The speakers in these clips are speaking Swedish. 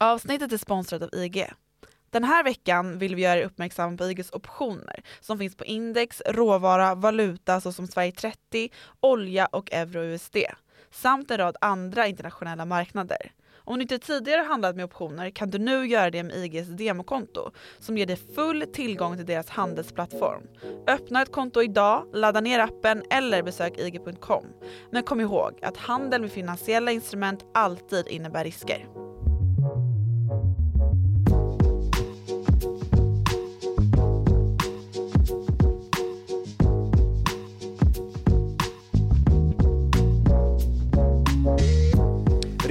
Avsnittet är sponsrat av IG. Den här veckan vill vi göra er uppmärksamma på IGs optioner som finns på index, råvara, valuta såsom Sverige 30, olja och euro-USD samt en rad andra internationella marknader. Om du inte tidigare handlat med optioner kan du nu göra det med IGs demokonto som ger dig full tillgång till deras handelsplattform. Öppna ett konto idag, ladda ner appen eller besök ig.com. Men kom ihåg att handel med finansiella instrument alltid innebär risker.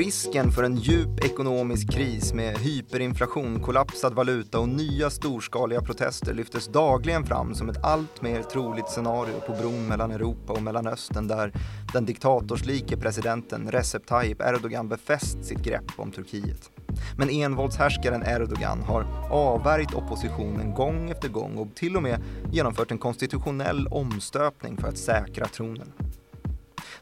Risken för en djup ekonomisk kris med hyperinflation, kollapsad valuta och nya storskaliga protester lyftes dagligen fram som ett allt mer troligt scenario på bron mellan Europa och Mellanöstern där den diktatorslike presidenten Recep Tayyip Erdogan befäst sitt grepp om Turkiet. Men envåldshärskaren Erdogan har avvärjt oppositionen gång efter gång och till och med genomfört en konstitutionell omstöpning för att säkra tronen.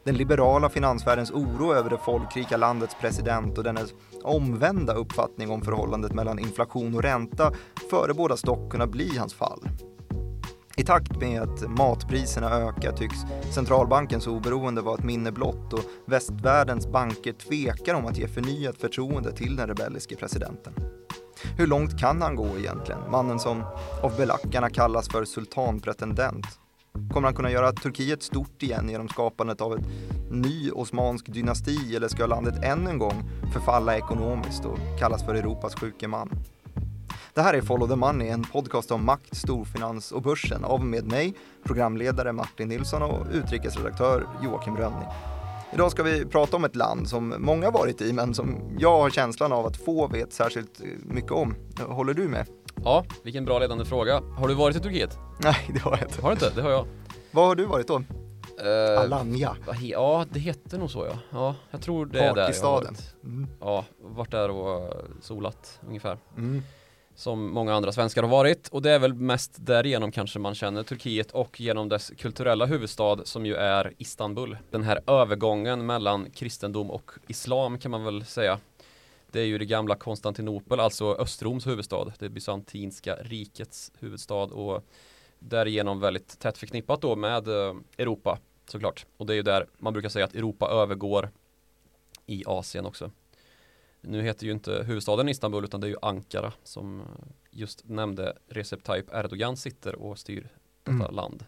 Den liberala finansvärldens oro över det folkrika landets president och dennes omvända uppfattning om förhållandet mellan inflation och ränta förebådas dock kunna bli hans fall. I takt med att matpriserna ökar tycks centralbankens oberoende vara ett minne blott och västvärldens banker tvekar om att ge förnyat förtroende till den rebelliske presidenten. Hur långt kan han gå egentligen? Mannen som av belackarna kallas för sultanpretendent Kommer han kunna göra Turkiet stort igen genom skapandet av en ny osmansk dynasti eller ska landet än en gång förfalla ekonomiskt och kallas för Europas sjuke man? Det här är Follow the Money, en podcast om makt, storfinans och börsen av med mig, programledare Martin Nilsson och utrikesredaktör Joakim Rönning. Idag ska vi prata om ett land som många varit i men som jag har känslan av att få vet särskilt eh, mycket om. Håller du med? Ja, vilken bra ledande fråga. Har du varit i Turkiet? Nej, det har jag inte. Har du inte? Det har jag. Var har du varit då? Uh, Alanya. Ja, det heter nog så ja. Ja, jag tror det är där jag har varit. Mm. Ja, varit där och solat ungefär. Mm. Som många andra svenskar har varit och det är väl mest därigenom kanske man känner Turkiet och genom dess kulturella huvudstad som ju är Istanbul. Den här övergången mellan kristendom och islam kan man väl säga. Det är ju det gamla Konstantinopel, alltså Östroms huvudstad, det bysantinska rikets huvudstad och därigenom väldigt tätt förknippat då med eh, Europa såklart. Och det är ju där man brukar säga att Europa övergår i Asien också. Nu heter ju inte huvudstaden Istanbul utan det är ju Ankara som eh, just nämnde Recep Tayyip Erdogan sitter och styr detta mm. land.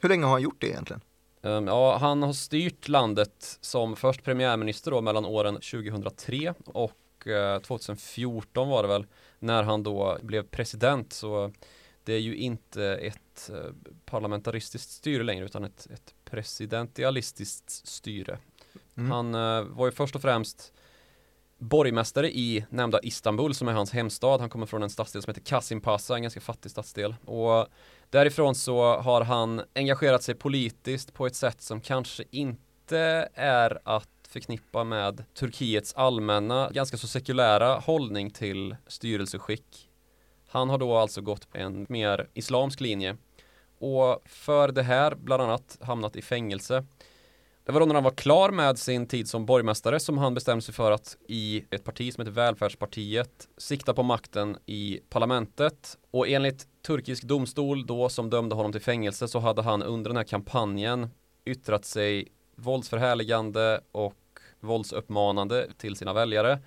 Hur länge har han gjort det egentligen? Um, ja, han har styrt landet som först premiärminister då mellan åren 2003 och 2014 var det väl när han då blev president så det är ju inte ett eh, parlamentaristiskt styre längre utan ett, ett presidentialistiskt styre. Mm. Han uh, var ju först och främst borgmästare i nämnda Istanbul som är hans hemstad. Han kommer från en stadsdel som heter Kasimpasa, en ganska fattig stadsdel. Och därifrån så har han engagerat sig politiskt på ett sätt som kanske inte är att förknippa med Turkiets allmänna, ganska så sekulära hållning till styrelseskick. Han har då alltså gått en mer islamsk linje och för det här bland annat hamnat i fängelse. Det var då när han var klar med sin tid som borgmästare som han bestämde sig för att i ett parti som heter Välfärdspartiet sikta på makten i parlamentet och enligt turkisk domstol då som dömde honom till fängelse så hade han under den här kampanjen yttrat sig våldsförhärligande och våldsuppmanande till sina väljare.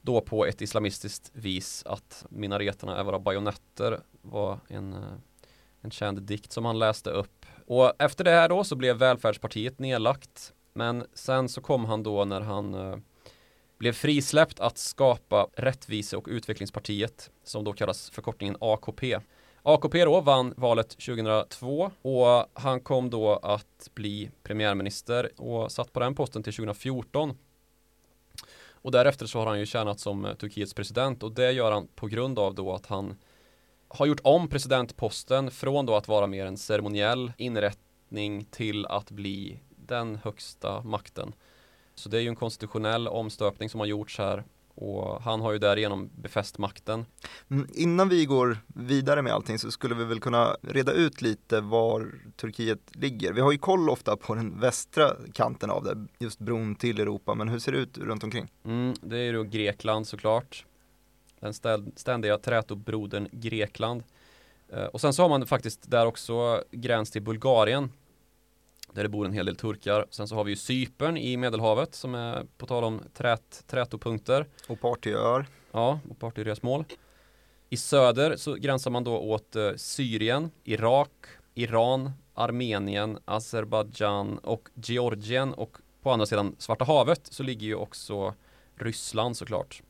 Då på ett islamistiskt vis att minareterna är våra bajonetter var en, eh, en känd dikt som han läste upp. Och efter det här då så blev välfärdspartiet nedlagt. Men sen så kom han då när han eh, blev frisläppt att skapa Rättvise och utvecklingspartiet som då kallas förkortningen AKP. AKP då vann valet 2002 och han kom då att bli premiärminister och satt på den posten till 2014. Och därefter så har han ju tjänat som eh, Turkiets president och det gör han på grund av då att han har gjort om presidentposten från då att vara mer en ceremoniell inrättning till att bli den högsta makten. Så det är ju en konstitutionell omstöpning som har gjorts här och han har ju därigenom befäst makten. Mm, innan vi går vidare med allting så skulle vi väl kunna reda ut lite var Turkiet ligger. Vi har ju koll ofta på den västra kanten av det, just bron till Europa, men hur ser det ut runt omkring? Mm, det är ju Grekland såklart. den ständiga trätobrodern Grekland. Eh, och sen så har man faktiskt där också gräns till Bulgarien där det bor en hel del turkar. Sen så har vi ju Cypern i Medelhavet som är på tal om trät, trätopunkter. Och partyöar. Ja, och partyresmål. I söder så gränsar man då åt eh, Syrien, Irak, Iran, Armenien, Azerbajdzjan och Georgien och på andra sidan Svarta havet så ligger ju också Ryssland såklart.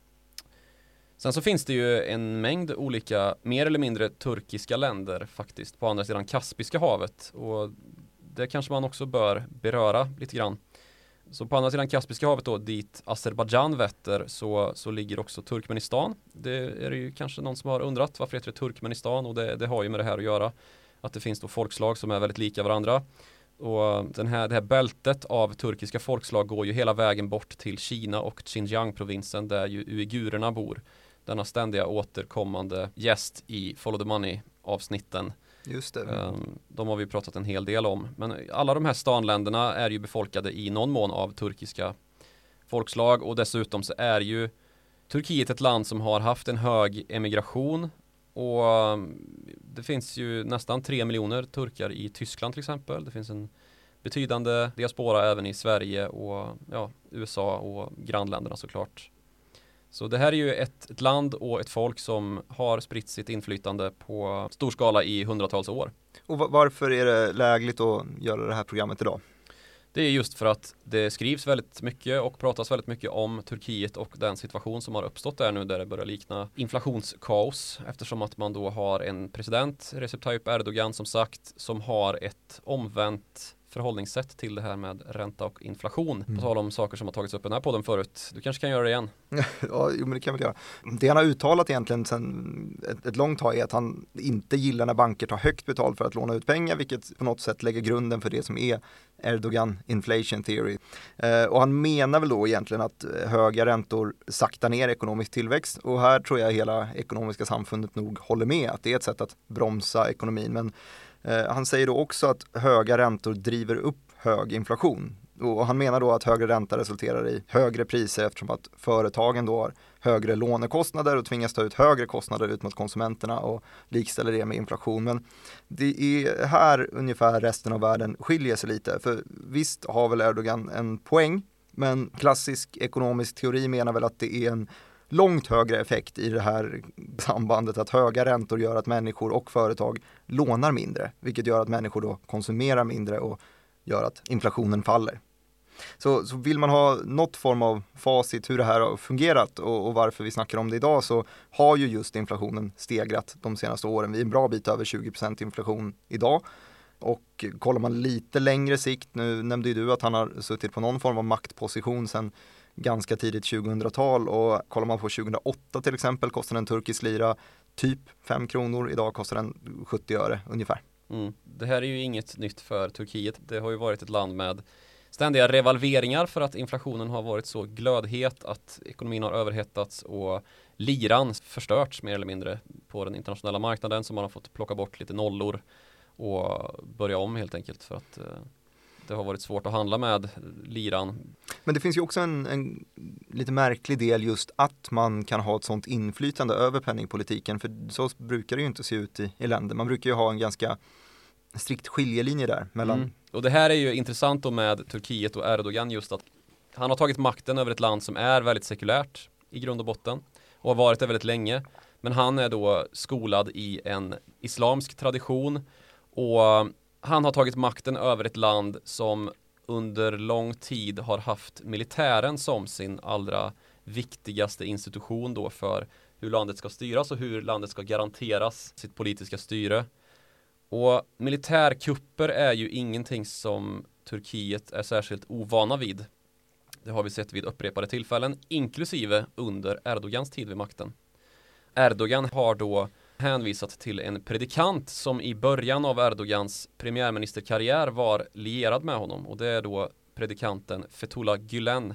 Sen så finns det ju en mängd olika mer eller mindre turkiska länder faktiskt på andra sidan Kaspiska havet och det kanske man också bör beröra lite grann. Så på andra sidan Kaspiska havet då dit Azerbajdzjan vetter så, så ligger också Turkmenistan. Det är det ju kanske någon som har undrat varför heter det Turkmenistan och det, det har ju med det här att göra. Att det finns då folkslag som är väldigt lika varandra. Och um, den här, det här bältet av turkiska folkslag går ju hela vägen bort till Kina och Xinjiang-provinsen där ju uigurerna bor. Denna ständiga återkommande gäst i Follow the Money avsnitten. Just det. Ehm, de har vi pratat en hel del om. Men alla de här stanländerna är ju befolkade i någon mån av turkiska folkslag och dessutom så är ju Turkiet ett land som har haft en hög emigration och ehm, det finns ju nästan tre miljoner turkar i Tyskland till exempel. Det finns en betydande diaspora även i Sverige och ja, USA och grannländerna såklart. Så det här är ju ett, ett, land och ett folk som har spritt sitt inflytande på stor skala i hundratals år. Och varför är det lägligt att göra det här programmet idag? Det är just för att det skrivs väldigt mycket och pratas väldigt mycket om Turkiet och den situation som har uppstått där nu där det börjar likna inflationskaos eftersom att man då har en president, Recep Tayyip Erdogan som sagt, som har ett omvänt förhållningssätt till det här med ränta och inflation. Mm. På tal om saker som har tagits upp i den här podden förut. Du kanske kan göra det igen? ja, jo, men det kan jag väl göra. Det han har uttalat egentligen sedan ett, ett långt tag är att han inte gillar när banker tar högt betalt för att låna ut pengar, vilket på något sätt lägger grunden för det som är Erdogan inflation theory. Eh, och han menar väl då egentligen att höga räntor saktar ner ekonomisk tillväxt och här tror jag hela ekonomiska samfundet nog håller med att det är ett sätt att bromsa ekonomin. Men Eh, han säger då också att höga räntor driver upp hög inflation. Och han menar då att högre ränta resulterar i högre priser eftersom att företagen då har högre lånekostnader och tvingas ta ut högre kostnader ut mot konsumenterna och likställer det med inflation. Men det är här ungefär resten av världen skiljer sig lite. För visst har väl Erdogan en poäng, men klassisk ekonomisk teori menar väl att det är en långt högre effekt i det här sambandet att höga räntor gör att människor och företag lånar mindre, vilket gör att människor då konsumerar mindre och gör att inflationen faller. Så, så vill man ha något form av facit hur det här har fungerat och, och, varför vi snackar om det idag så har ju just inflationen stegrat de senaste åren. Vi är en bra bit över 20% inflation idag. Och kollar man lite längre sikt, nu nämnde ju du att han har suttit på någon form av maktposition sedan ganska tidigt 2000-tal och kollar man på 2008 till exempel kostade en turkisk lira typ 5 kronor, idag kostar den 70 öre ungefär. Mm. Det här är ju inget nytt för Turkiet. Det har ju varit ett land med ständiga revalveringar för att inflationen har varit så glödhet att ekonomin har överhettats och liran förstörts mer eller mindre på den internationella marknaden så man har fått plocka bort lite nollor och börja om helt enkelt för att eh, det har varit svårt att handla med liran. Men det finns ju också en, en, lite märklig del just att man kan ha ett sånt inflytande över penningpolitiken för så brukar det ju inte se ut i, i länder. Man brukar ju ha en ganska strikt skiljelinje där mellan mm. Och det här är ju intressant då med Turkiet och Erdogan just att han har tagit makten över ett land som är väldigt sekulärt i grund och botten och har varit det väldigt länge. Men han är då skolad i en islamsk tradition och han har tagit makten över ett land som under lång tid har haft militären som sin allra viktigaste institution då för hur landet ska styras och hur landet ska garanteras sitt politiska styre. Och militärkupper är ju ingenting som Turkiet är särskilt ovana vid. Det har vi sett vid upprepade tillfällen, inklusive under Erdogans tid vid makten. Erdogan har då hänvisat till en predikant som i början av Erdogans premiärministerkarriär var lierad med honom. Och det är då predikanten Fethullah Gülen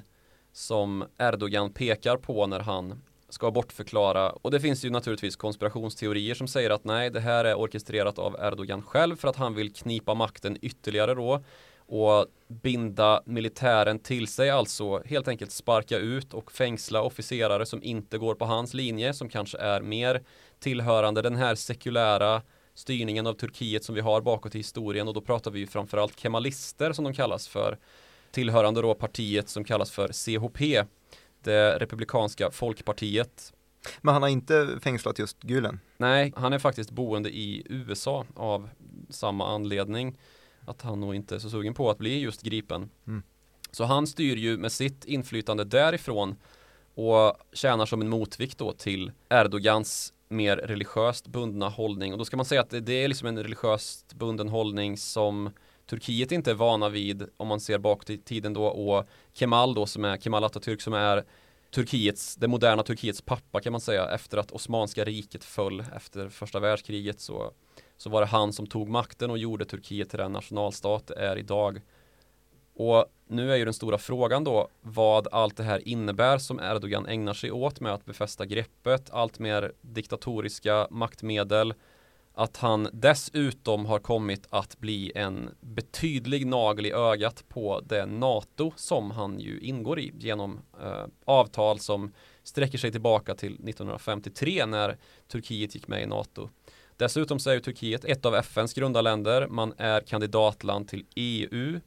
som Erdogan pekar på när han ska bortförklara. Och det finns ju naturligtvis konspirationsteorier som säger att nej det här är orkestrerat av Erdogan själv för att han vill knipa makten ytterligare då och binda militären till sig, alltså helt enkelt sparka ut och fängsla officerare som inte går på hans linje, som kanske är mer tillhörande den här sekulära styrningen av Turkiet som vi har bakåt i historien och då pratar vi ju framförallt kemalister som de kallas för tillhörande då partiet som kallas för CHP det republikanska folkpartiet Men han har inte fängslat just Gülen? Nej, han är faktiskt boende i USA av samma anledning att han nog inte är så sugen på att bli just gripen. Mm. Så han styr ju med sitt inflytande därifrån och tjänar som en motvikt då till Erdogans mer religiöst bundna hållning. Och då ska man säga att det, det är liksom en religiöst bunden hållning som Turkiet inte är vana vid om man ser bakåt i tiden då. Och Kemal då som är Kemal Atatürk som är Turkiets, det moderna Turkiets pappa kan man säga. Efter att Osmanska riket föll efter första världskriget så, så var det han som tog makten och gjorde Turkiet till den nationalstat det är idag. Och nu är ju den stora frågan då vad allt det här innebär som Erdogan ägnar sig åt med att befästa greppet, allt mer diktatoriska maktmedel att han dessutom har kommit att bli en betydlig nagel i ögat på det NATO som han ju ingår i genom eh, avtal som sträcker sig tillbaka till 1953 när Turkiet gick med i NATO. Dessutom så är ju Turkiet ett av FNs grundarländer, man är kandidatland till EU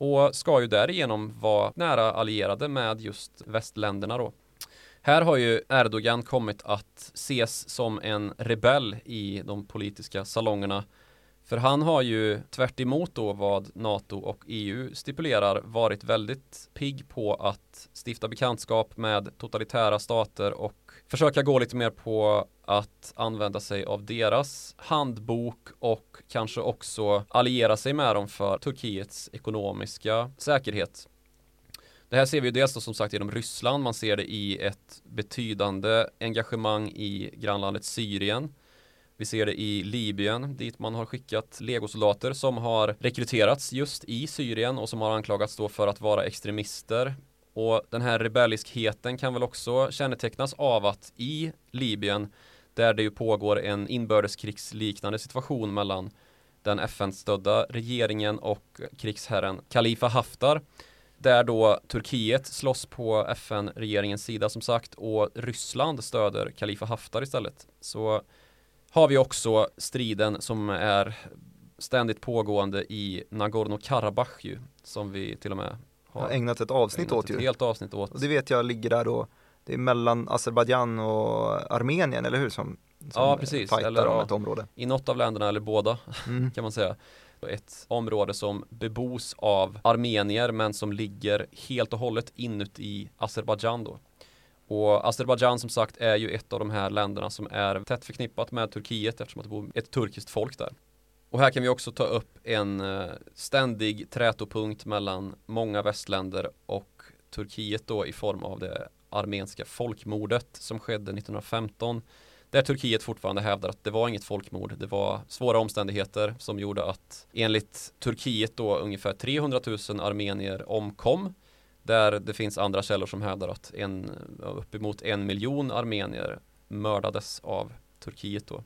och ska ju därigenom vara nära allierade med just västländerna då. Här har ju Erdogan kommit att ses som en rebell i de politiska salongerna. För han har ju tvärt då vad NATO och EU stipulerar varit väldigt pigg på att stifta bekantskap med totalitära stater och försöka gå lite mer på att använda sig av deras handbok och kanske också alliera sig med dem för Turkiets ekonomiska säkerhet. Det här ser vi ju dels då som sagt genom Ryssland, man ser det i ett betydande engagemang i grannlandet Syrien. Vi ser det i Libyen dit man har skickat legosoldater som har rekryterats just i Syrien och som har anklagats då för att vara extremister. Och den här rebelliskheten kan väl också kännetecknas av att i Libyen där det ju pågår en inbördeskrigsliknande situation mellan den FN-stödda regeringen och krigsherren Khalifa Haftar där då Turkiet slåss på FN-regeringens sida som sagt och Ryssland stöder Khalifa Haftar istället. Så har vi också striden som är ständigt pågående i Nagorno-Karabach ju, som vi till och med har, ägnat ett avsnitt ägnat åt ett ju. helt avsnitt åt. Och det vet jag ligger där då, det är mellan Azerbajdzjan och Armenien, eller hur? Som, som ja, precis. Eller, om ett område. I något av länderna eller båda mm. kan man säga ett område som bebos av armenier men som ligger helt och hållet inuti Azerbajdzjan då. Och Azerbajdzjan som sagt är ju ett av de här länderna som är tätt förknippat med Turkiet eftersom det bor ett turkiskt folk där. Och här kan vi också ta upp en eh, ständig trätopunkt mellan många västländer och Turkiet då i form av det armenska folkmordet som skedde 1915 där Turkiet fortfarande hävdar att det var inget folkmord. Det var svåra omständigheter som gjorde att enligt Turkiet då ungefär 300 000 armenier omkom. Där det finns andra källor som hävdar att en, uppemot en miljon armenier mördades av Turkiet då.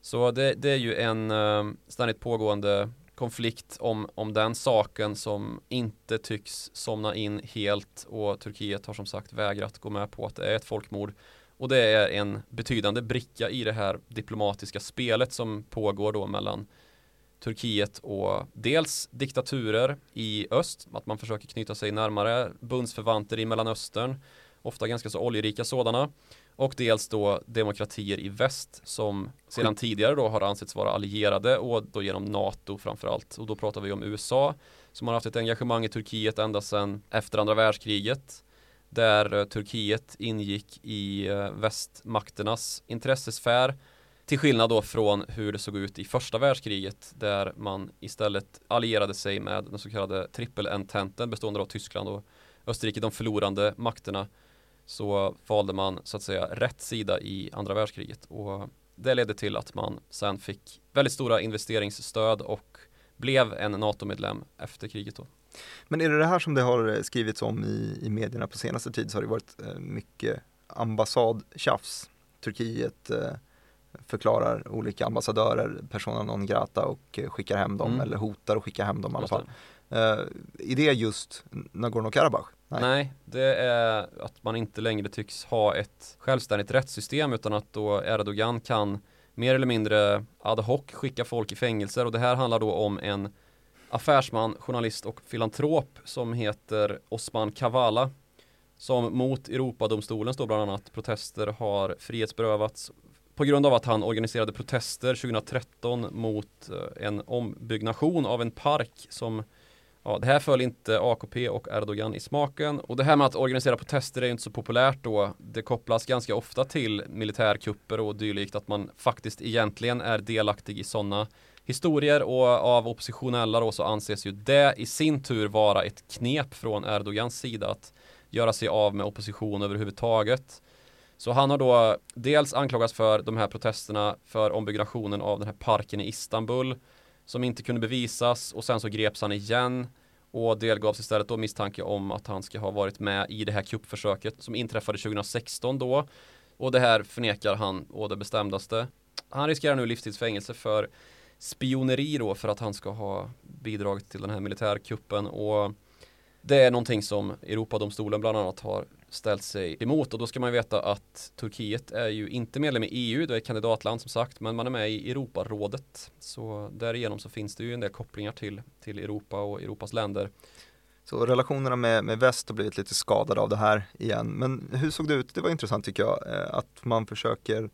Så det, det är ju en eh, ständigt pågående konflikt om, om den saken som inte tycks somna in helt och Turkiet har som sagt vägrat gå med på att det är ett folkmord. Och det är en betydande bricka i det här diplomatiska spelet som pågår då mellan Turkiet och dels diktaturer i öst, att man försöker knyta sig närmare bundsförvanter i Mellanöstern, ofta ganska så oljerika sådana, och dels då demokratier i väst som sedan tidigare då har ansetts vara allierade och då genom NATO framförallt. Och då pratar vi om USA som har haft ett engagemang i Turkiet ända sedan efter andra världskriget där eh, Turkiet ingick i eh, västmakternas intressesfär till skillnad då från hur det såg ut i första världskriget där man istället allierade sig med den så kallade trippelententen bestående av Tyskland och Österrike, de förlorande makterna så valde man så att säga rätt sida i andra världskriget och det ledde till att man sen fick väldigt stora investeringsstöd och blev en NATO-medlem efter kriget då. Men är det det här som det har skrivits om i, i medierna på senaste tid så har det varit eh, mycket ambassadtjafs. Turkiet eh, förklarar olika ambassadörer persona non grata och skickar hem dem mm. eller hotar att skicka hem dem i alla fall. Eh, är det just Nagorno-Karabach? Nej. Nej. det är att man inte längre tycks ha ett självständigt rättssystem utan att då Erdogan kan mer eller mindre ad hoc skicka folk i fängelser och det här handlar då om en affärsman, journalist och filantrop som heter Osman Kavala som mot Europadomstolen står bland annat protester har frihetsberövats på grund av att han organiserade protester 2013 mot eh, en ombyggnation av en park som Ja, det här föll inte AKP och Erdogan i smaken och det här med att organisera protester är inte så populärt då. Det kopplas ganska ofta till militärkupper och dylikt att man faktiskt egentligen är delaktig i sådana historier och av oppositionella då så anses ju det i sin tur vara ett knep från Erdogans sida att göra sig av med opposition överhuvudtaget. Så han har då dels anklagats för de här protesterna för ombyggnationen av den här parken i Istanbul som inte kunde bevisas och sen så greps han igen. Och delgavs istället då misstanke om att han ska ha varit med i det här kuppförsöket som inträffade 2016 då. Och det här förnekar han å det bestämdaste. Han riskerar nu livstidsfängelse för spioneri då för att han ska ha bidragit till den här militärkuppen. Och det är någonting som Europadomstolen bland annat har ställt sig emot och då ska man veta att Turkiet är ju inte medlem i EU, det är ett kandidatland som sagt, men man är med i Europarådet. Så därigenom så finns det ju en del kopplingar till, till Europa och Europas länder. Så relationerna med, med väst har blivit lite skadade av det här igen. Men hur såg det ut? Det var intressant tycker jag, eh, att man försöker Eh,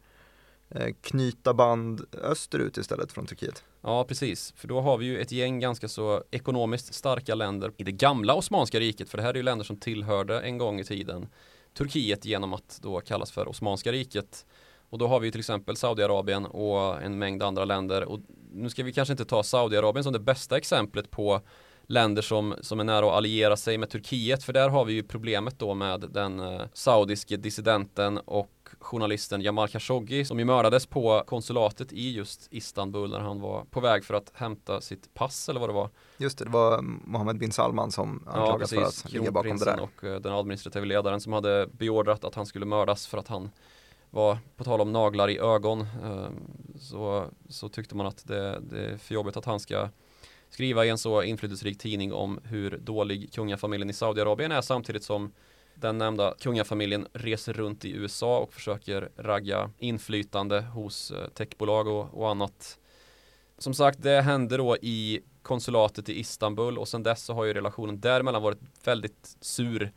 Eh, knyta band österut istället från Turkiet. Ja, precis. För då har vi ju ett gäng ganska så ekonomiskt starka länder i det gamla Osmanska riket. För det här är ju länder som tillhörde en gång i tiden Turkiet genom att då kallas för Osmanska riket. Och då har vi till exempel Saudiarabien och en mängd andra länder. Och nu ska vi kanske inte ta Saudiarabien som det bästa exemplet på länder som, som är nära att alliera sig med Turkiet. För där har vi ju problemet då med den eh, saudiske dissidenten och journalisten Jamal Khashoggi som ju mördades på konsulatet i just Istanbul när han var på väg för att hämta sitt pass eller vad det var. Just det, det var Mohammed bin Salman som anklagas ja, för att ligga bakom det där. och eh, den administrativa ledaren som hade beordrat att han skulle mördas för att han var, på tal om naglar i ögon, eh, så, så tyckte man att det, det är för jobbigt att han ska skriva i en så inflytelserik tidning om hur dålig kungafamiljen i Saudiarabien är samtidigt som den nämnda kungafamiljen reser runt i USA och försöker ragga inflytande hos eh, techbolag och, och annat. Som sagt, det hände då i konsulatet i Istanbul och sedan dess så har ju relationen däremellan varit väldigt sur.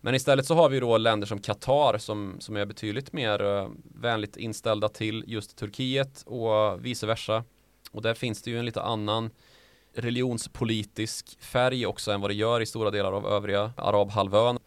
Men istället så har vi då länder som Qatar som, som är betydligt mer uh, vänligt inställda till just Turkiet och vice versa. Och där finns det ju en lite annan religionspolitisk färg också än vad det gör i stora delar av övriga arabhalvön.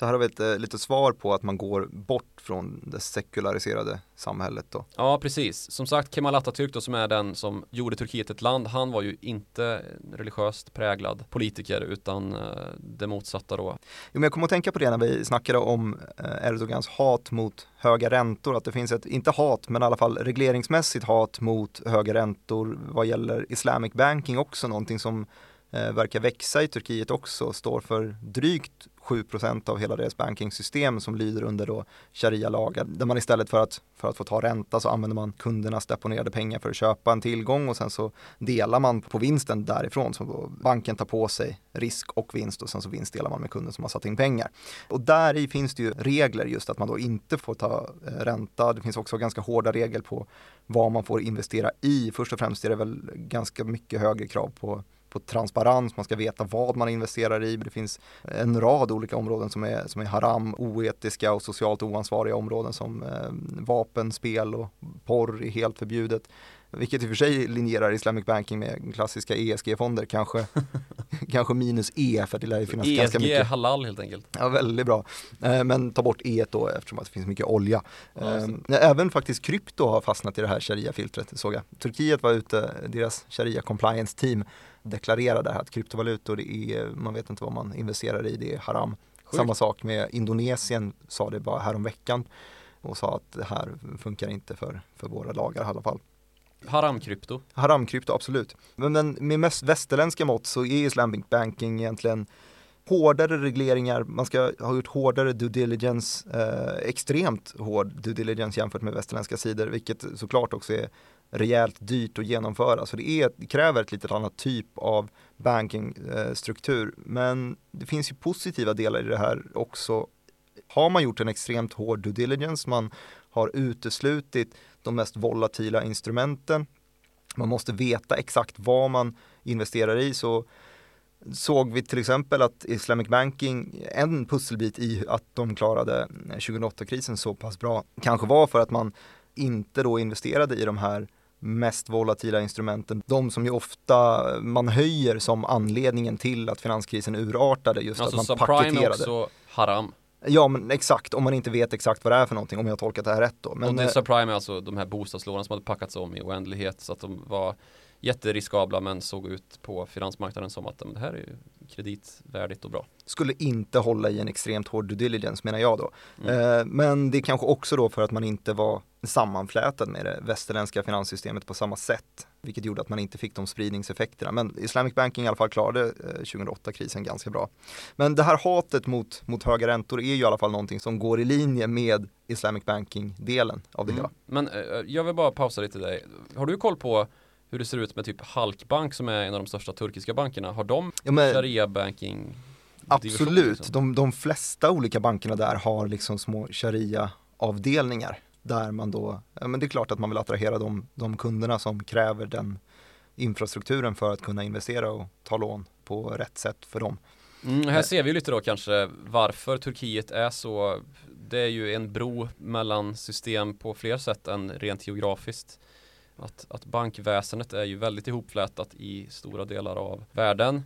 Så här har vi ett eh, lite svar på att man går bort från det sekulariserade samhället då. Ja, precis. Som sagt, Kemal Atatürk då som är den som gjorde Turkiet ett land, han var ju inte religiöst präglad politiker utan eh, det motsatta då. Jo, men jag kommer att tänka på det när vi snackade om eh, Erdogans hat mot höga räntor, att det finns ett, inte hat, men i alla fall regleringsmässigt hat mot höga räntor vad gäller Islamic banking också, någonting som Eh, verkar växa i Turkiet också, står för drygt 7% av hela deras bankingsystem som lyder under då sharia-lagar. Där man istället för att, för att få ta ränta så använder man kundernas deponerade pengar för att köpa en tillgång och sen så delar man på vinsten därifrån. Så banken tar på sig risk och vinst och sen så vinstdelar man med kunden som har satt in pengar. Och där i finns det ju regler just att man då inte får ta eh, ränta. Det finns också ganska hårda regler på vad man får investera i. Först och främst är det väl ganska mycket högre krav på på transparens, man ska veta vad man investerar i. Det finns en rad olika områden som är, som är haram, oetiska och socialt oansvariga områden som eh, vapenspel och porr är helt förbjudet. Vilket i och för sig linjerar Islamic Banking med klassiska ESG-fonder, kanske, kanske minus E för det lär ju finnas ESG ganska mycket. ESG är halal helt enkelt. Ja, väldigt bra. Eh, men ta bort E då eftersom att det finns mycket olja. Ja, eh, Även faktiskt krypto har fastnat i det här sharia-filtret såg jag. Turkiet var ute, deras sharia compliance team deklarerade att kryptovalutor är, man vet inte vad man investerar i, det är haram. Sjukt. Samma sak med Indonesien sa det bara häromveckan och sa att det här funkar inte för, för våra lagar i alla fall. Haramkrypto? Haramkrypto, absolut. Men, men med mest västerländska mått så är Islamic banking egentligen hårdare regleringar, man ska ha gjort hårdare due diligence, eh, extremt hård due diligence jämfört med västerländska sidor, vilket såklart också är rejält dyrt att genomföra. Så det, är, det kräver ett lite annat typ av bankingstruktur. Men det finns ju positiva delar i det här också. Har man gjort en extremt hård due diligence, man har uteslutit de mest volatila instrumenten, man måste veta exakt vad man investerar i, så såg vi till exempel att Islamic Banking, en pusselbit i att de klarade 2008-krisen så pass bra, kanske var för att man inte då investerade i de här mest volatila instrumenten. De som ju ofta man höjer som anledningen till att finanskrisen urartade just alltså, att man paketerade. är också haram. Ja men exakt, om man inte vet exakt vad det är för någonting, om jag har tolkat det här rätt då. Men, och det eh, subprime är alltså de här bostadslånen som hade packats om i oändlighet så att de var jätteriskabla men såg ut på finansmarknaden som att det här är kreditvärdigt och bra. skulle inte hålla i en extremt hård due diligence menar jag då. Mm. Eh, men det är kanske också då för att man inte var sammanflätad med det västerländska finanssystemet på samma sätt. Vilket gjorde att man inte fick de spridningseffekterna. Men Islamic Banking i alla fall klarade eh, 2008-krisen ganska bra. Men det här hatet mot, mot höga räntor är ju i alla fall någonting som går i linje med Islamic Banking-delen av det hela. Mm. Men eh, jag vill bara pausa lite dig. Har du koll på hur det ser ut med typ Halkbank som är en av de största turkiska bankerna? Har de Ja, men, sharia banking? absolut, liksom? de, de flesta olika bankerna där har liksom små sharia-avdelningar. Där man då, ja, men det är klart att man vill attrahera de, de kunderna som kräver den infrastrukturen för att kunna investera och ta lån på rätt sätt för dem. Mm, här ser vi lite då kanske varför Turkiet är så Det är ju en bro mellan system på fler sätt än rent geografiskt att, att bankväsendet är ju väldigt ihopflätat i stora delar av världen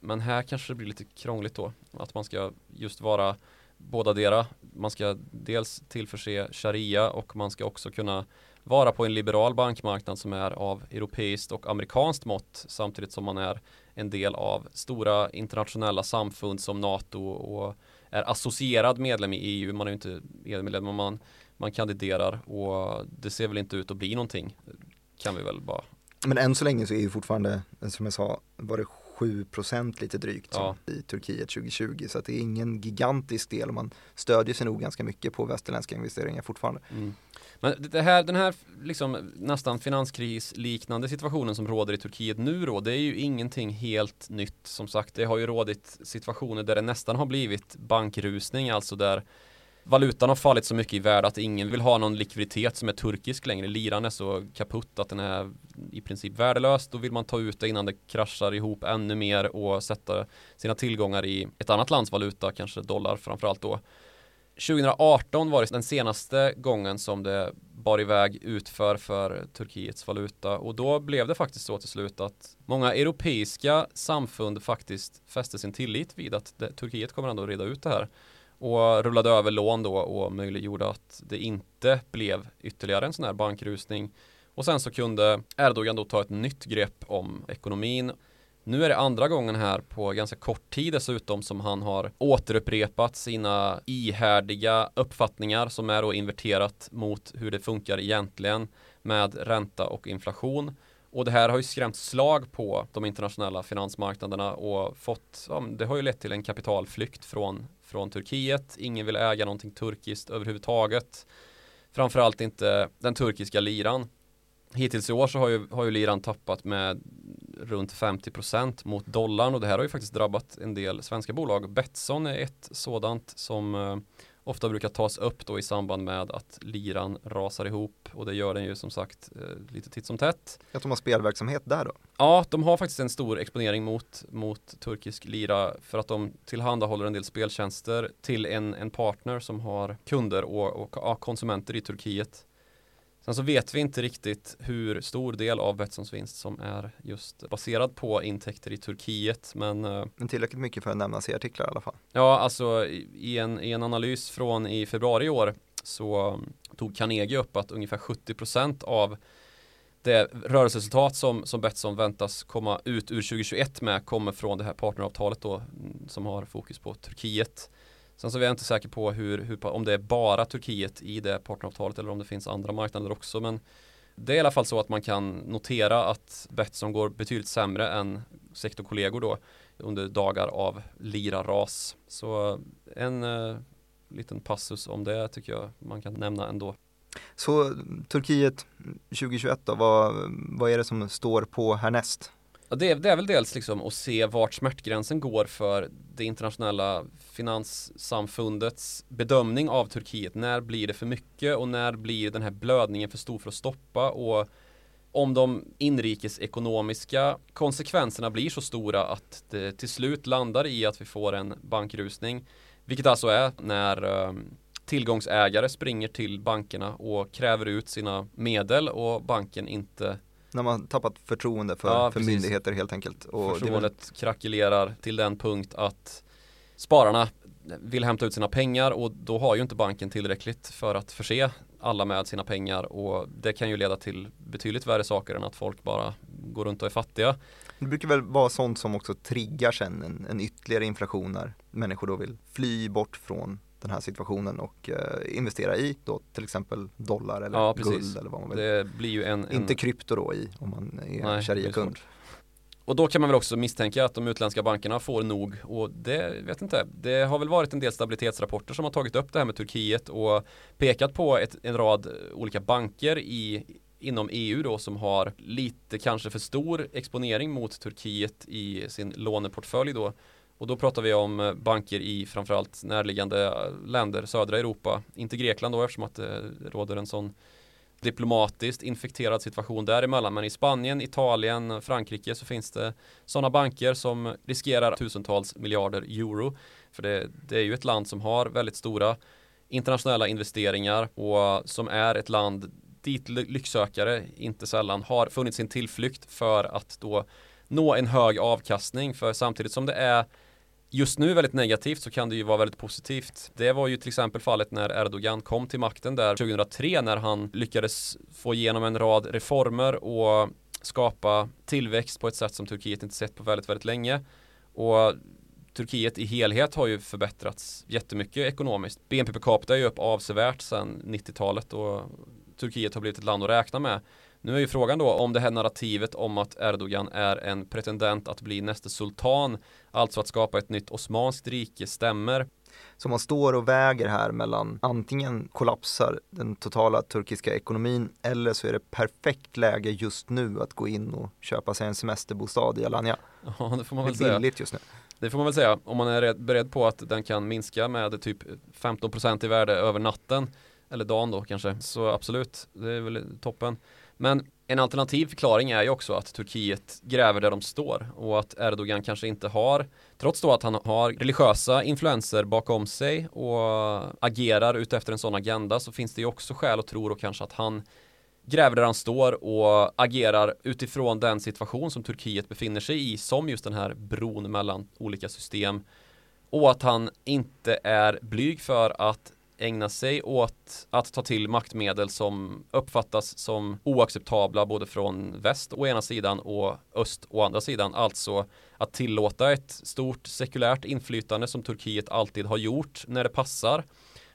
Men här kanske det blir lite krångligt då Att man ska just vara båda dera Man ska dels tillförse sharia och man ska också kunna vara på en liberal bankmarknad som är av europeiskt och amerikanskt mått samtidigt som man är en del av stora internationella samfund som NATO och är associerad medlem i EU. Man är ju inte EU-medlem men man, man kandiderar och det ser väl inte ut att bli någonting. Kan vi väl bara. Men än så länge så är ju fortfarande, som jag sa, var det 7% lite drygt som i Turkiet 2020 så det är ingen gigantisk del och man stödjer sig nog ganska mycket på västerländska investeringar fortfarande. Mm. Men det här, den här liksom nästan finanskrisliknande situationen som råder i Turkiet nu då, det är ju ingenting helt nytt. Som sagt, det har ju rådit situationer där det nästan har blivit bankrusning, alltså där valutan har fallit så mycket i värde att ingen vill ha någon likviditet som är turkisk längre. Liran är så kaputt att den är i princip värdelös. Då vill man ta ut det innan det kraschar ihop ännu mer och sätta sina tillgångar i ett annat lands valuta, kanske dollar framförallt då. 2018 var det den senaste gången som det bar iväg utför för Turkiets valuta och då blev det faktiskt så till slut att många europeiska samfund faktiskt fäste sin tillit vid att det, Turkiet kommer ändå reda ut det här och rullade över lån då och möjliggjorde att det inte blev ytterligare en sån här bankrusning och sen så kunde Erdogan då ta ett nytt grepp om ekonomin nu är det andra gången här på ganska kort tid dessutom som han har återupprepat sina ihärdiga uppfattningar som är då inverterat mot hur det funkar egentligen med ränta och inflation. Och det här har ju skrämt slag på de internationella finansmarknaderna och fått, ja, det har ju lett till en kapitalflykt från, från Turkiet. Ingen vill äga någonting turkiskt överhuvudtaget. Framförallt inte den turkiska liran. Hittills i år så har ju, har ju liran tappat med runt 50% mot dollarn och det här har ju faktiskt drabbat en del svenska bolag. Betsson är ett sådant som eh, ofta brukar tas upp då i samband med att liran rasar ihop och det gör den ju som sagt eh, lite titt som tätt. Att de har spelverksamhet där då? Ja, de har faktiskt en stor exponering mot, mot turkisk lira för att de tillhandahåller en del speltjänster till en, en partner som har kunder och, och ja, konsumenter i Turkiet. Sen så vet vi inte riktigt hur stor del av Betssons vinst som är just baserad på intäkter i Turkiet men eh, Men tillräckligt mycket för att nämnas i artiklar i alla fall. Ja, alltså i en, i en analys från i februari i år så tog Carnegie upp att ungefär 70% av det rörelseresultat som, som Betsson väntas komma ut ur 2021 med kommer från det här partneravtalet då mm, som har fokus på Turkiet. Sen så är jag inte säker på hur, hur, om det är bara Turkiet i det partneravtalet eller om det finns andra marknader också men det är i alla fall så att man kan notera att Betsson går betydligt sämre än sektorkollegor då under dagar av lira-ras. Så en eh, liten passus om det tycker jag man kan nämna ändå. Så Turkiet 2021 då, vad, vad är det som står på härnäst? Ja, det, är, det är väl dels liksom att se vart smärtgränsen går för det internationella finanssamfundets bedömning av Turkiet. När blir det för mycket och när blir den här blödningen för stor för att stoppa? Och om de inrikesekonomiska konsekvenserna blir så stora att det till slut landar i att vi får en bankrusning, vilket alltså är när ehm, tillgångsägare springer till bankerna och kräver ut sina medel och banken inte när man tappat förtroende för, ja, för myndigheter helt enkelt. Och Förtroendet väl... krackelerar till den punkt att spararna vill hämta ut sina pengar och då har ju inte banken tillräckligt för att förse alla med sina pengar och det kan ju leda till betydligt värre saker än att folk bara går runt och är fattiga. Det brukar väl vara sånt som också triggar sen en, en ytterligare inflation när människor då vill fly bort från den här situationen och eh, investera i då till exempel dollar eller ja, guld eller vad man vill. Det blir ju en, en... Inte krypto då i om man är sharia-kund. Och då kan man väl också misstänka att de utländska bankerna får nog och det vet inte. Det har väl varit en del stabilitetsrapporter som har tagit upp det här med Turkiet och pekat på ett, en rad olika banker i inom EU då som har lite kanske för stor exponering mot Turkiet i sin låneportfölj då och då pratar vi om eh, banker i framförallt närliggande eh, länder, södra Europa. Inte Grekland då eftersom att det råder en sån diplomatiskt infekterad situation däremellan. Men i Spanien, Italien, Frankrike så finns det sådana banker som riskerar tusentals miljarder euro. För det, det är ju ett land som har väldigt stora internationella investeringar och som är ett land dit lycksökare inte sällan har funnit sin tillflykt för att då nå en hög avkastning. För samtidigt som det är just nu väldigt negativt så kan det ju vara väldigt positivt. Det var ju till exempel fallet när Erdogan kom till makten där 2003 när han lyckades få igenom en rad reformer och skapa tillväxt på ett sätt som Turkiet inte sett på väldigt, väldigt länge. Och Turkiet i helhet har ju förbättrats jättemycket ekonomiskt. BNP per capita är ju upp avsevärt sedan 90-talet och Turkiet har blivit ett land att räkna med. Nu är ju frågan då om det här narrativet om att Erdogan är en pretendent att bli nästa sultan, alltså att skapa ett nytt osmanskt rike, stämmer. Så man står och väger här mellan antingen kollapsar den totala turkiska ekonomin eller så är det perfekt läge just nu att gå in och köpa sig en semesterbostad i Alanya. Ja, det får man väl det är billigt just nu. Det får man väl säga, om man är beredd på att den kan minska med typ 15% i värde över natten eller dagen då kanske, så absolut, det är väl toppen. Men en alternativ förklaring är ju också att Turkiet gräver där de står och att Erdogan kanske inte har, trots då att han har religiösa influenser bakom sig och agerar utefter en sån agenda så finns det ju också skäl att tro och kanske att han gräver där han står och agerar utifrån den situation som Turkiet befinner sig i som just den här bron mellan olika system och att han inte är blyg för att ägna sig åt att ta till maktmedel som uppfattas som oacceptabla både från väst å ena sidan och öst å andra sidan. Alltså att tillåta ett stort sekulärt inflytande som Turkiet alltid har gjort när det passar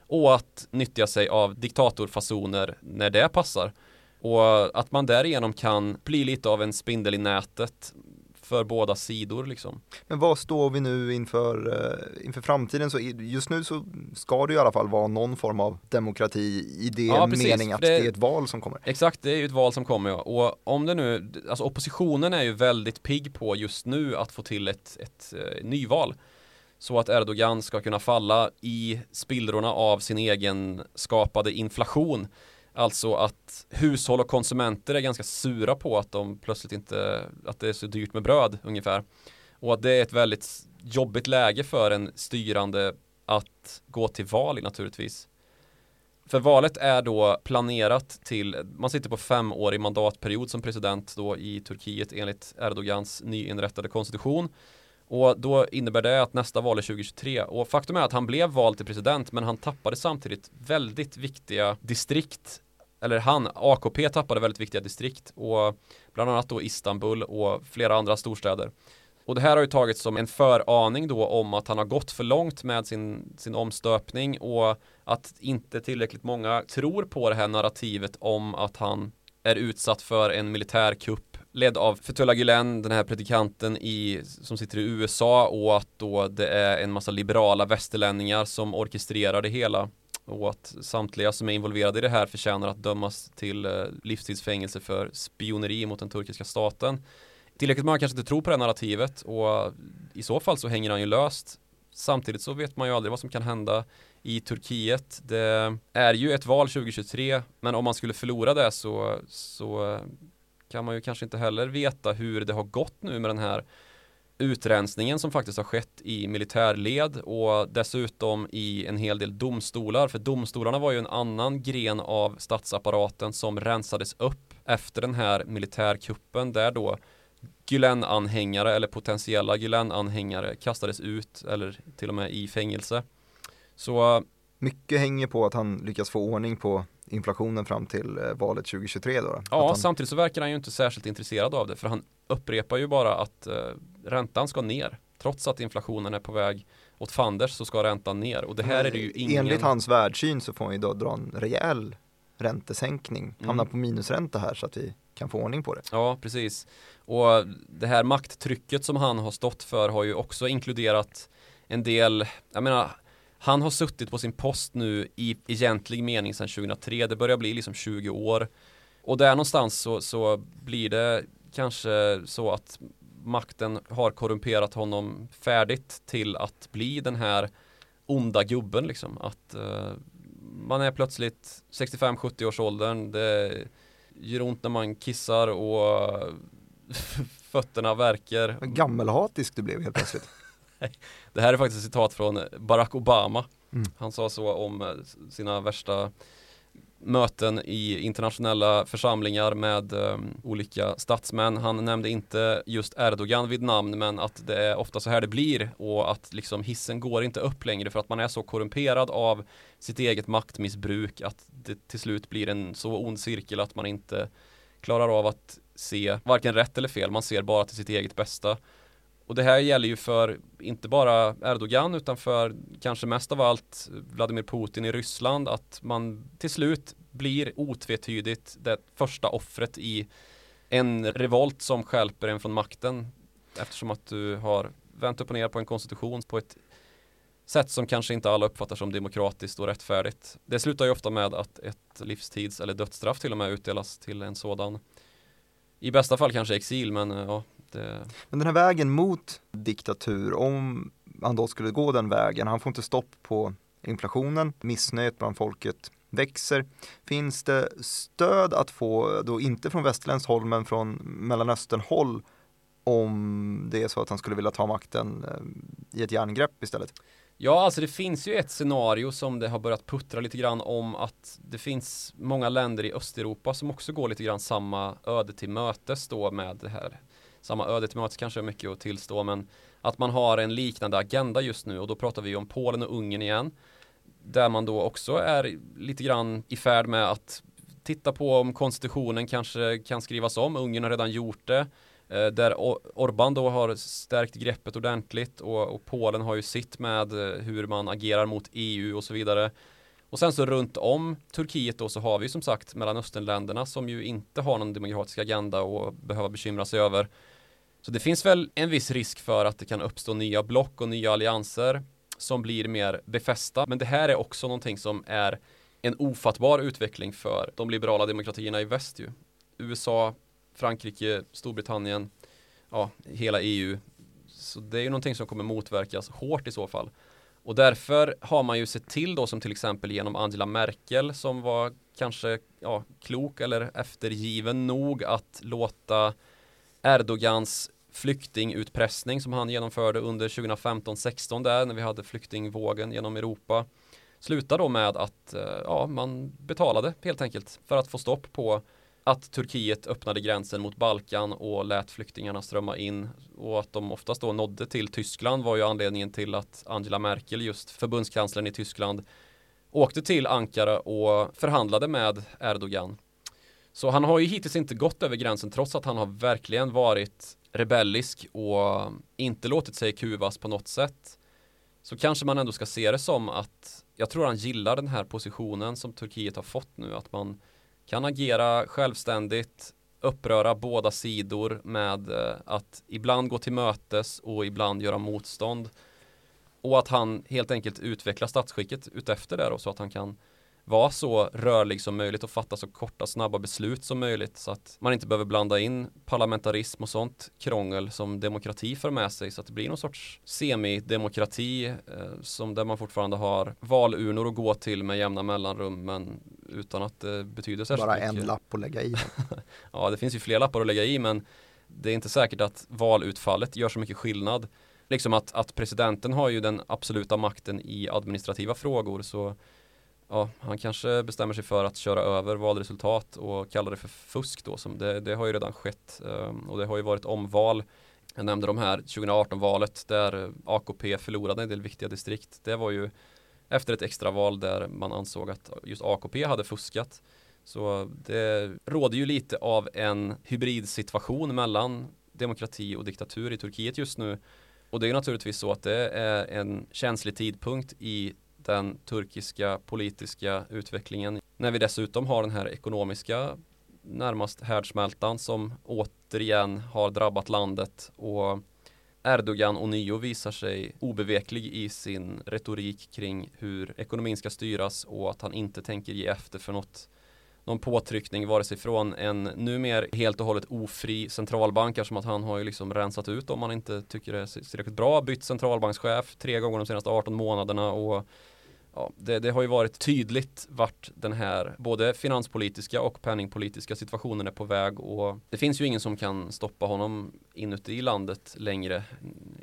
och att nyttja sig av diktatorfasoner när det passar. Och att man därigenom kan bli lite av en spindel i nätet för båda sidor liksom. Men vad står vi nu inför, uh, inför framtiden? Så just nu så ska det i alla fall vara någon form av demokrati i det ja, mening att det, det, är ett val som kommer. Exakt, det är ju ett val som kommer ja. Och om det nu, alltså oppositionen är ju väldigt pigg på just nu att få till ett, ett uh, nyval. Så att Erdogan ska kunna falla i spillrorna av sin egen skapade inflation. Alltså att hushåll och konsumenter är ganska sura på att de plötsligt inte, att det är så dyrt med bröd ungefär. Och att det är ett väldigt jobbigt läge för en styrande att gå till val i naturligtvis. För valet är då planerat till, man sitter på femårig mandatperiod som president då i Turkiet enligt Erdogans nyinrättade konstitution. Och då innebär det att nästa val är 2023 och faktum är att han blev vald till president men han tappade samtidigt väldigt viktiga distrikt. Eller han, AKP tappade väldigt viktiga distrikt. Och bland annat då Istanbul och flera andra storstäder. Och det här har ju tagits som en föraning då om att han har gått för långt med sin, sin omstöpning. Och att inte tillräckligt många tror på det här narrativet om att han är utsatt för en militärkupp ledd av Fethullah Gülen, den här predikanten i, som sitter i USA och att då det är en massa liberala västerlänningar som orkestrerar det hela och att samtliga som är involverade i det här förtjänar att dömas till eh, livstidsfängelse för spioneri mot den turkiska staten. Tillräckligt många kanske inte tror på det narrativet och i så fall så hänger han ju löst. Samtidigt så vet man ju aldrig vad som kan hända i Turkiet. Det är ju ett val 2023 men om man skulle förlora det så, så kan man ju kanske inte heller veta hur det har gått nu med den här utrensningen som faktiskt har skett i militärled och dessutom i en hel del domstolar. För domstolarna var ju en annan gren av statsapparaten som rensades upp efter den här militärkuppen där då Gülen-anhängare eller potentiella Gülen-anhängare kastades ut eller till och med i fängelse. Så eh, mycket hänger på att han lyckas få ordning på inflationen fram till eh, valet 2023 då? Ja, han... samtidigt så verkar han ju inte särskilt intresserad av det för han upprepar ju bara att uh, räntan ska ner. Trots att inflationen är på väg åt fanders så ska räntan ner och det här är det ju ingen Enligt hans världssyn så får han ju då dra en rejäl räntesänkning, hamna mm. på minusränta här så att vi kan få ordning på det. Ja, precis. Och det här makttrycket som han har stått för har ju också inkluderat en del, jag menar, han har suttit på sin post nu i egentlig mening sedan 2003. Det börjar bli liksom 20 år. Och där någonstans så, så blir det kanske så att makten har korrumperat honom färdigt till att bli den här onda gubben liksom. Att uh, man är plötsligt 65-70 års åldern. Det gör ont när man kissar och fötterna verkar. Gammelhatisk du blev helt plötsligt. Det här är faktiskt ett citat från Barack Obama. Mm. Han sa så om eh, sina värsta möten i internationella församlingar med um, olika statsmän. Han nämnde inte just Erdogan vid namn men att det är ofta så här det blir och att liksom hissen går inte upp längre för att man är så korrumperad av sitt eget maktmissbruk att det till slut blir en så ond cirkel att man inte klarar av att se varken rätt eller fel. Man ser bara till sitt eget bästa. Och det här gäller ju för inte bara Erdogan utan för kanske mest av allt Vladimir Putin i Ryssland att man till slut blir otvetydigt det första offret i en revolt som skälper en från makten eftersom att du har vänt upp och ner på en konstitution på ett sätt som kanske inte alla uppfattar som demokratiskt och rättfärdigt. Det slutar ju ofta med att ett livstids eller dödsstraff till och med utdelas till en sådan i bästa fall kanske exil men ja, det... Men den här vägen mot diktatur, om han då skulle gå den vägen, han får inte stopp på inflationen, missnöjet bland folket växer. Finns det stöd att få, då inte från västerländskt håll men från Mellanöstern håll om det är så att han skulle vilja ta makten eh, i ett järngrepp istället? Ja, alltså det finns ju ett scenario som det har börjat puttra lite grann om att det finns många länder i Östeuropa som också går lite grann samma öde till mötes då med det här samma öde till mötes kanske är mycket att tillstå men att man har en liknande agenda just nu och då pratar vi om Polen och Ungern igen där man då också är lite grann i färd med att titta på om konstitutionen kanske kan skrivas om. Ungern har redan gjort det. Eh, där Orbán då har stärkt greppet ordentligt och, och, Polen har ju sitt med eh, hur man agerar mot EU och så vidare. Och sen så runt om Turkiet då så har vi som sagt Mellanösternländerna som ju inte har någon demokratisk agenda och behöva bekymra sig över. Så det finns väl en viss risk för att det kan uppstå nya block och nya allianser som blir mer befästa. Men det här är också någonting som är en ofattbar utveckling för de liberala demokratierna i väst ju. USA, Frankrike, Storbritannien, ja, hela EU. Så det är ju någonting som kommer motverkas hårt i så fall. Och därför har man ju sett till då som till exempel genom Angela Merkel som var kanske ja, klok eller eftergiven nog att låta Erdogans flyktingutpressning som han genomförde under 2015-16 där när vi hade flyktingvågen genom Europa slutar då med att eh, ja, man betalade helt enkelt för att få stopp på att Turkiet öppnade gränsen mot Balkan och lät flyktingarna strömma in och att de oftast då nådde till Tyskland var ju anledningen till att Angela Merkel, just förbundskanslern i Tyskland, åkte till Ankara och förhandlade med Erdogan. Så han har ju hittills inte gått över gränsen trots att han har verkligen varit rebellisk och inte låtit sig kuvas på något sätt. Så kanske man ändå ska se det som att jag tror han gillar den här positionen som Turkiet har fått nu, att man kan agera självständigt uppröra båda sidor med eh, att ibland gå till mötes och ibland göra motstånd. Och att han helt enkelt utvecklar statsskicket utefter det då, så att han kan vara så rörlig som möjligt och fatta så korta snabba beslut som möjligt så att man inte behöver blanda in parlamentarism och sånt krångel som demokrati för med sig så att det blir någon sorts semidemokrati eh, som där man fortfarande har valurnor att gå till med jämna mellanrum men utan att det betyder särskilt Bara mycket. en lapp att lägga i. Ja, det finns ju fler lappar att lägga i men det är inte säkert att valutfallet gör så mycket skillnad. Liksom att, att presidenten har ju den absoluta makten i administrativa frågor så ja, han kanske bestämmer sig för att köra över valresultat och kallar det för fusk då. Som det, det har ju redan skett ehm, och det har ju varit omval. Jag nämnde de här 2018-valet där AKP förlorade en del viktiga distrikt. Det var ju efter ett extraval där man ansåg att just AKP hade fuskat. Så det råder ju lite av en hybridsituation mellan demokrati och diktatur i Turkiet just nu. Och det är naturligtvis så att det är en känslig tidpunkt i den turkiska politiska utvecklingen. När vi dessutom har den här ekonomiska närmast härdsmältan som återigen har drabbat landet och Erdogan ånyo visar sig obeveklig i sin retorik kring hur ekonomin ska styras och att han inte tänker ge efter för något någon påtryckning vare sig från en numera helt och hållet ofri centralbank som att han har ju liksom rensat ut om man inte tycker det är tillräckligt bra. Bytt centralbankschef tre gånger de senaste 18 månaderna och ja, det, det, har ju varit tydligt vart den här både finanspolitiska och penningpolitiska situationen är på väg och det finns ju ingen som kan stoppa honom inuti landet längre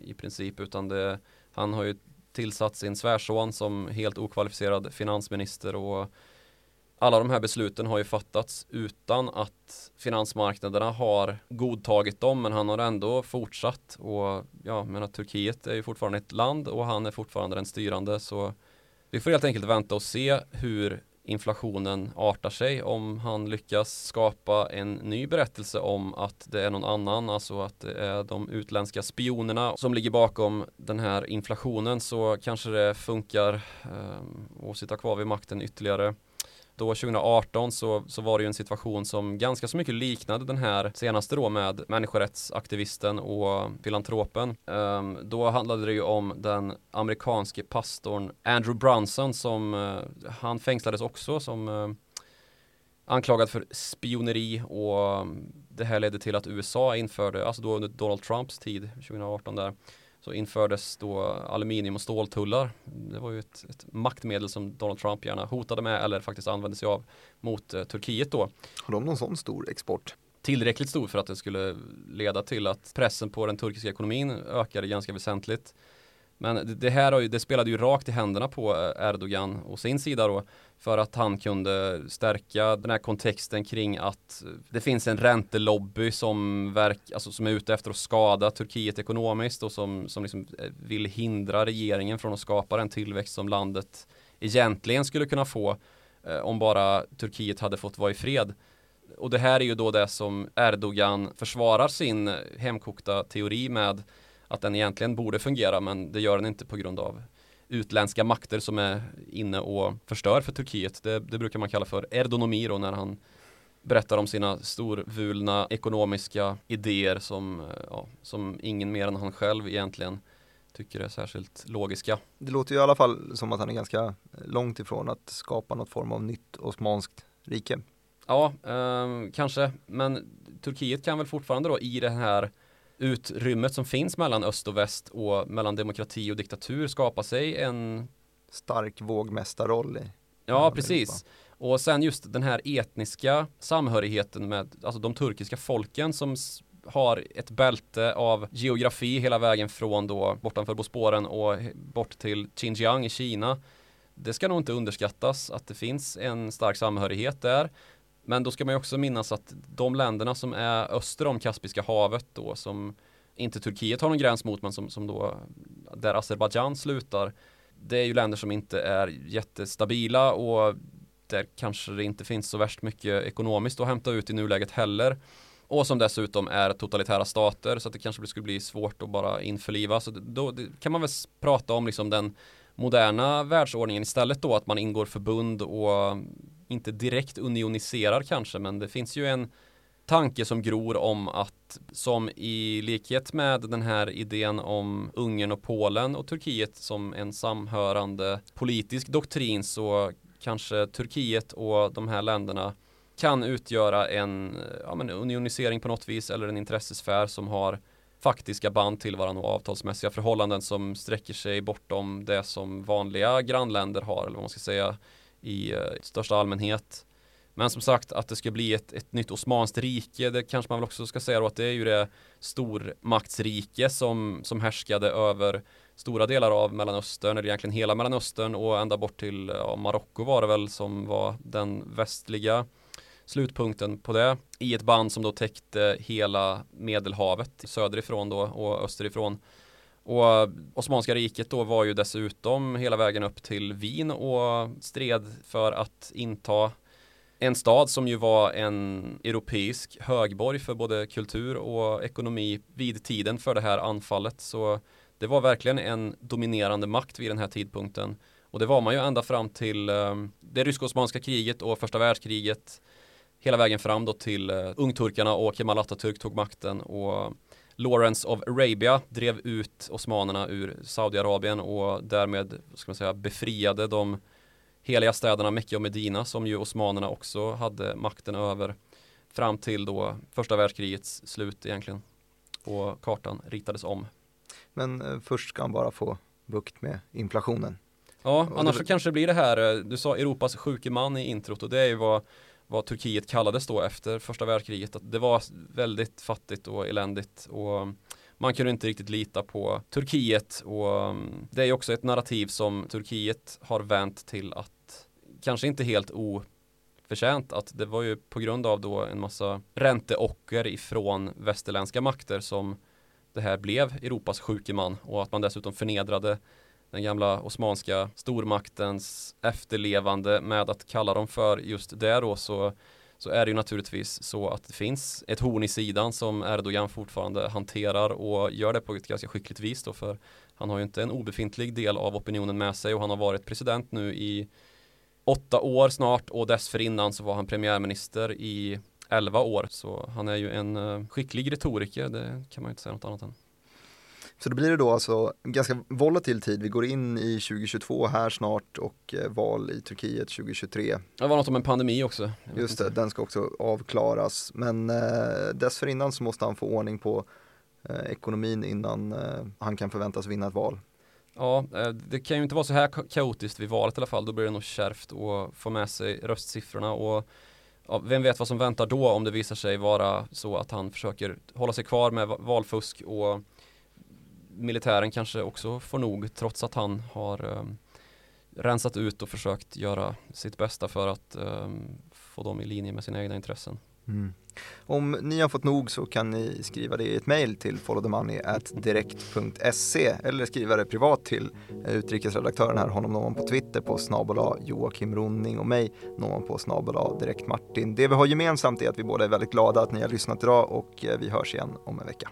i princip utan det, han har ju tillsatt sin svärson som helt okvalificerad finansminister och alla de här besluten har ju fattats utan att finansmarknaderna har godtagit dem men han har ändå fortsatt och ja, men att Turkiet är ju fortfarande ett land och han är fortfarande den styrande så vi får helt enkelt vänta och se hur inflationen artar sig om han lyckas skapa en ny berättelse om att det är någon annan, alltså att det är de utländska spionerna som ligger bakom den här inflationen så kanske det funkar eh, att sitta kvar vid makten ytterligare då 2018 så, så var det ju en situation som ganska så mycket liknade den här senaste då med människorättsaktivisten och filantropen. Um, då handlade det ju om den amerikanske pastorn Andrew Brunson som uh, han fängslades också som uh, anklagad för spioneri och um, det här ledde till att USA införde, alltså då under Donald Trumps tid 2018 där så infördes då aluminium och ståltullar. Det var ju ett, ett, maktmedel som Donald Trump gärna hotade med eller faktiskt använde sig av mot eh, Turkiet då. Har de någon sån stor export? Tillräckligt stor för att det skulle leda till att pressen på den turkiska ekonomin ökade ganska väsentligt. Men det här det spelade ju rakt i händerna på eh, Erdogan och sin sida då för att han kunde stärka den här kontexten kring att eh, det finns en räntelobby som, verk, alltså som är ute efter att skada Turkiet ekonomiskt och som, som liksom eh, vill hindra regeringen från att skapa den tillväxt som landet egentligen skulle kunna få eh, om bara Turkiet hade fått vara i fred. Och det här är ju då det som Erdogan försvarar sin hemkokta teori med att den egentligen borde fungera men det gör den inte på grund av utländska makter som är inne och förstör för Turkiet. Det, det brukar man kalla för erdonomi då när han berättar om sina storvulna ekonomiska idéer som, eh, ja, som ingen mer än han själv egentligen tycker är särskilt logiska. Det låter ju i alla fall som att han är ganska långt ifrån att skapa något form av nytt osmanskt rike. Ja, eh, kanske, men Turkiet kan väl fortfarande då i det här utrymmet som finns mellan öst och väst och mellan demokrati och diktatur skapa sig en stark vågmästarroll i Ja, precis. Och sen just den här etniska samhörigheten med alltså de turkiska folken som har ett bälte av geografi hela vägen från då bortanför Bosporen och bort till Xinjiang i Kina. Det ska nog inte underskattas att det finns en stark samhörighet där. Men då ska man ju också minnas att de länderna som är öster om Kaspiska havet då som inte Turkiet har någon gräns mot men som, som då där Azerbajdzjan slutar det är ju länder som inte är jättestabila och där kanske det inte finns så värst mycket ekonomiskt att hämta ut i nuläget heller. Och som dessutom är totalitära stater så att det kanske skulle bli svårt att bara införliva. Så då kan man väl prata om liksom den moderna världsordningen istället då att man ingår förbund och inte direkt unioniserar kanske men det finns ju en tanke som gror om att som i likhet med den här idén om Ungern och Polen och Turkiet som en samhörande politisk doktrin så kanske Turkiet och de här länderna kan utgöra en ja, men unionisering på något vis eller en intressesfär som har faktiska band till varandra och avtalsmässiga förhållanden som sträcker sig bortom det som vanliga grannländer har eller vad man ska säga i eh, största allmänhet. Men som sagt att det ska bli ett, ett nytt Osmanskt rike, det kanske man väl också ska säga då att det är ju det stormaktsrike som, som härskade över stora delar av Mellanöstern, eller egentligen hela Mellanöstern och ända bort till ja, Marocko var det väl som var den västliga slutpunkten på det i ett band som då täckte hela Medelhavet söderifrån då och österifrån. Och Osmanska riket då var ju dessutom hela vägen upp till Wien och stred för att inta en stad som ju var en europeisk högborg för både kultur och ekonomi vid tiden för det här anfallet. Så det var verkligen en dominerande makt vid den här tidpunkten. Och det var man ju ända fram till ehm, det rysk-osmanska kriget och första världskriget. Hela vägen fram då till eh, ungturkarna och Kemal Atatürk tog makten och Lawrence of Arabia drev ut osmanerna ur Saudiarabien och därmed ska man säga, befriade de heliga städerna Mecka och Medina som ju osmanerna också hade makten över fram till då första världskrigets slut egentligen. Och kartan ritades om. Men eh, först ska han bara få bukt med inflationen. Ja, annars så kanske det blir det här, eh, du sa Europas sjuke man i introt och det är ju vad, vad Turkiet kallades då efter första världskriget. Att det var väldigt fattigt och eländigt och man kunde inte riktigt lita på Turkiet och mm, det är också ett narrativ som Turkiet har vänt till att kanske inte helt oförtjänt att det var ju på grund av då en massa ränteocker ifrån västerländska makter som det här blev Europas sjuke man och att man dessutom förnedrade den gamla osmanska stormaktens efterlevande med att kalla dem för just det då så, så är det ju naturligtvis så att det finns ett horn i sidan som Erdogan fortfarande hanterar och gör det på ett ganska skickligt vis då för han har ju inte en obefintlig del av opinionen med sig och han har varit president nu i åtta år snart och dessförinnan så var han premiärminister i elva år. Så han är ju en eh, skicklig retoriker, det kan man ju inte säga något annat än. Så då blir det då alltså ganska volatil tid. Vi går in i 2022 här snart och eh, val i Turkiet 2023. Det var något om en pandemi också. Just det, den ska också avklaras. Men eh, dessförinnan så måste han få ordning på eh, ekonomin innan eh, han kan förväntas vinna ett val. Ja, eh, det kan ju inte vara så här kaotiskt vid valet i alla fall. Då blir det nog kärvt att få med sig röstsiffrorna och ja, vem vet vad som väntar då om det visar sig vara så att han försöker hålla sig kvar med valfusk och militären kanske också får nog trots att han har um, rensat ut och försökt göra sitt bästa för att um, få dem i linje med sina egna intressen. Mm. Om ni har fått nog så kan ni skriva det i ett mejl till followthemoney@direkt.se eller skriva det privat till eh, utrikesredaktören här, honom någon på Twitter på snabel Joakim Ronning och mig någon på snabel direkt Martin. Det vi har gemensamt är att vi båda är väldigt glada att ni har lyssnat idag och eh, vi hörs igen om en vecka.